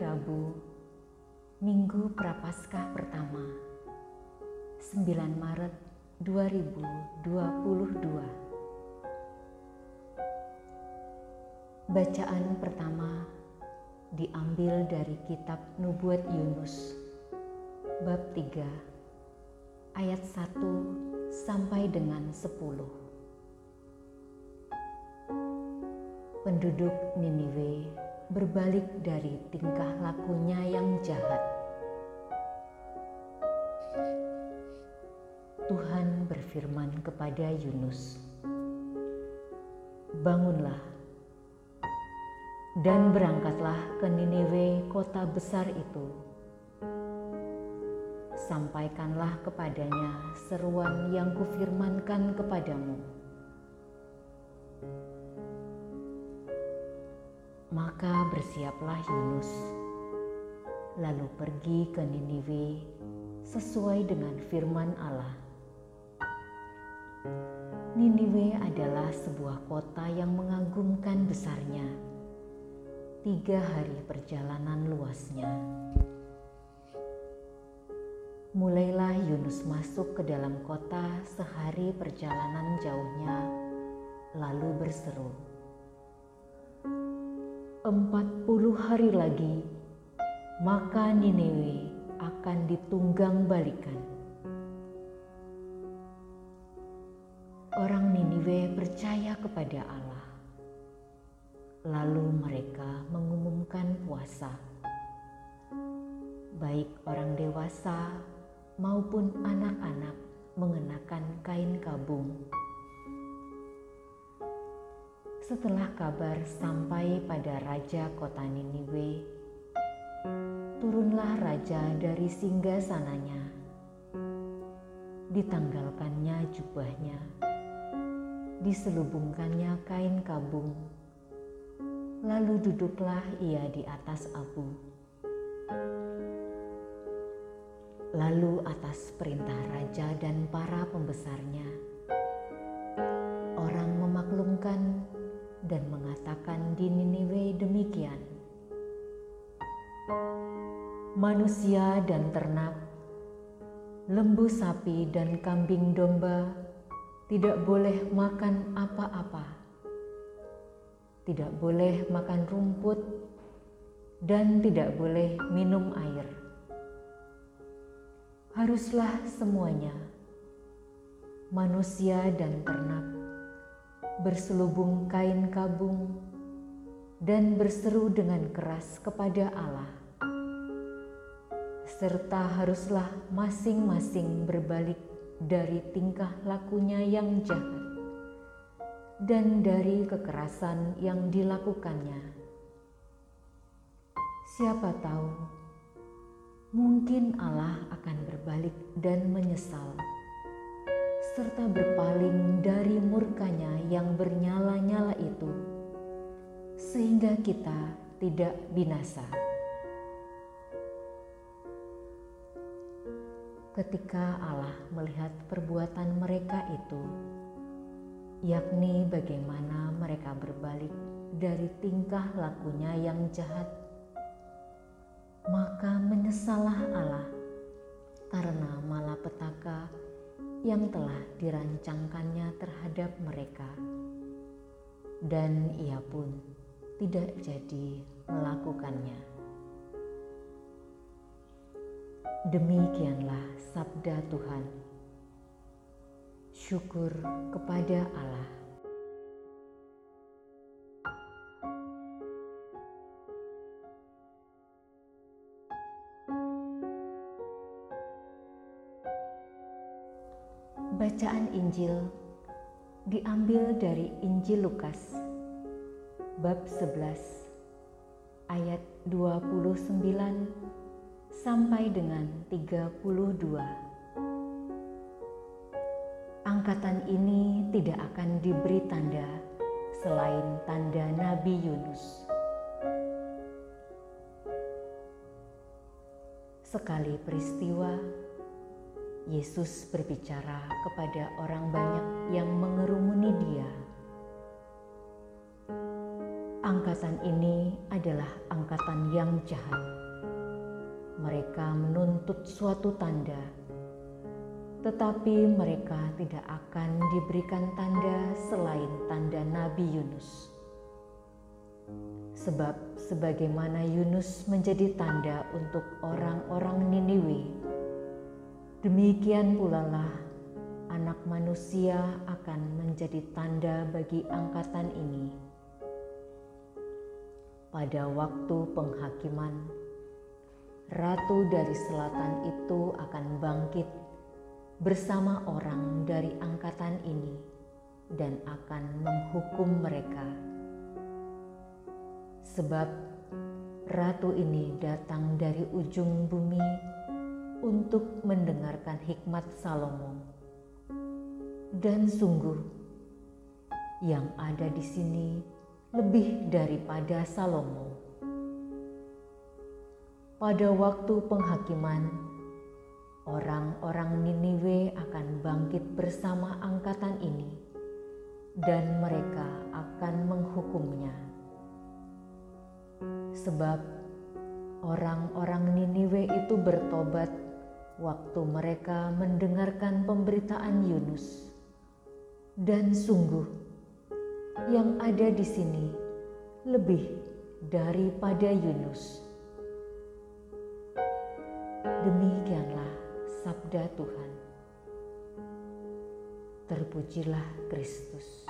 Rabu, Minggu Prapaskah pertama, 9 Maret 2022. Bacaan pertama diambil dari kitab Nubuat Yunus bab 3 ayat 1 sampai dengan 10. Penduduk Niniwe berbalik dari tingkah lakunya yang jahat. Tuhan berfirman kepada Yunus, "Bangunlah dan berangkatlah ke Niniwe, kota besar itu. Sampaikanlah kepadanya seruan yang kufirmankan kepadamu." Maka bersiaplah Yunus, lalu pergi ke Niniwe sesuai dengan firman Allah. Niniwe adalah sebuah kota yang mengagumkan besarnya. Tiga hari perjalanan luasnya. Mulailah Yunus masuk ke dalam kota sehari perjalanan jauhnya, lalu berseru, empat puluh hari lagi, maka Nineveh akan ditunggang balikan. Orang Niniwe percaya kepada Allah. Lalu mereka mengumumkan puasa. Baik orang dewasa maupun anak-anak mengenakan kain kabung setelah kabar sampai pada raja kota Niniwe, turunlah raja dari singgah sananya. Ditanggalkannya jubahnya, diselubungkannya kain kabung, lalu duduklah ia di atas abu. Lalu atas perintah raja dan para pembesarnya, orang memaklumkan dan mengatakan di Niniwe demikian. Manusia dan ternak, lembu sapi dan kambing domba tidak boleh makan apa-apa. Tidak boleh makan rumput dan tidak boleh minum air. Haruslah semuanya, manusia dan ternak, berselubung kain kabung, dan berseru dengan keras kepada Allah. Serta haruslah masing-masing berbalik dari tingkah lakunya yang jahat dan dari kekerasan yang dilakukannya. Siapa tahu, mungkin Allah akan berbalik dan menyesal serta berpaling dari murkanya yang bernyala-nyala itu, sehingga kita tidak binasa. Ketika Allah melihat perbuatan mereka itu, yakni bagaimana mereka berbalik dari tingkah lakunya yang jahat, maka menyesalah Allah karena malapetaka yang telah dirancangkannya terhadap mereka, dan ia pun tidak jadi melakukannya. Demikianlah sabda Tuhan. Syukur kepada Allah. Bacaan Injil diambil dari Injil Lukas bab 11 ayat 29 sampai dengan 32. Angkatan ini tidak akan diberi tanda selain tanda Nabi Yunus. Sekali peristiwa Yesus berbicara kepada orang banyak yang mengerumuni Dia. angkatan ini adalah angkatan yang jahat. Mereka menuntut suatu tanda, tetapi mereka tidak akan diberikan tanda selain tanda Nabi Yunus. Sebab, sebagaimana Yunus menjadi tanda untuk orang-orang Niniwe, demikian pula lah Anak Manusia akan menjadi tanda bagi angkatan ini. Pada waktu penghakiman, ratu dari selatan itu akan bangkit bersama orang dari angkatan ini dan akan menghukum mereka. Sebab ratu ini datang dari ujung bumi untuk mendengarkan hikmat Salomo. Dan sungguh, yang ada di sini lebih daripada Salomo. Pada waktu penghakiman, orang-orang Niniwe akan bangkit bersama angkatan ini, dan mereka akan menghukumnya. Sebab orang-orang Niniwe itu bertobat waktu mereka mendengarkan pemberitaan Yunus, dan sungguh yang ada di sini lebih daripada Yunus. Demikianlah sabda Tuhan. Terpujilah Kristus.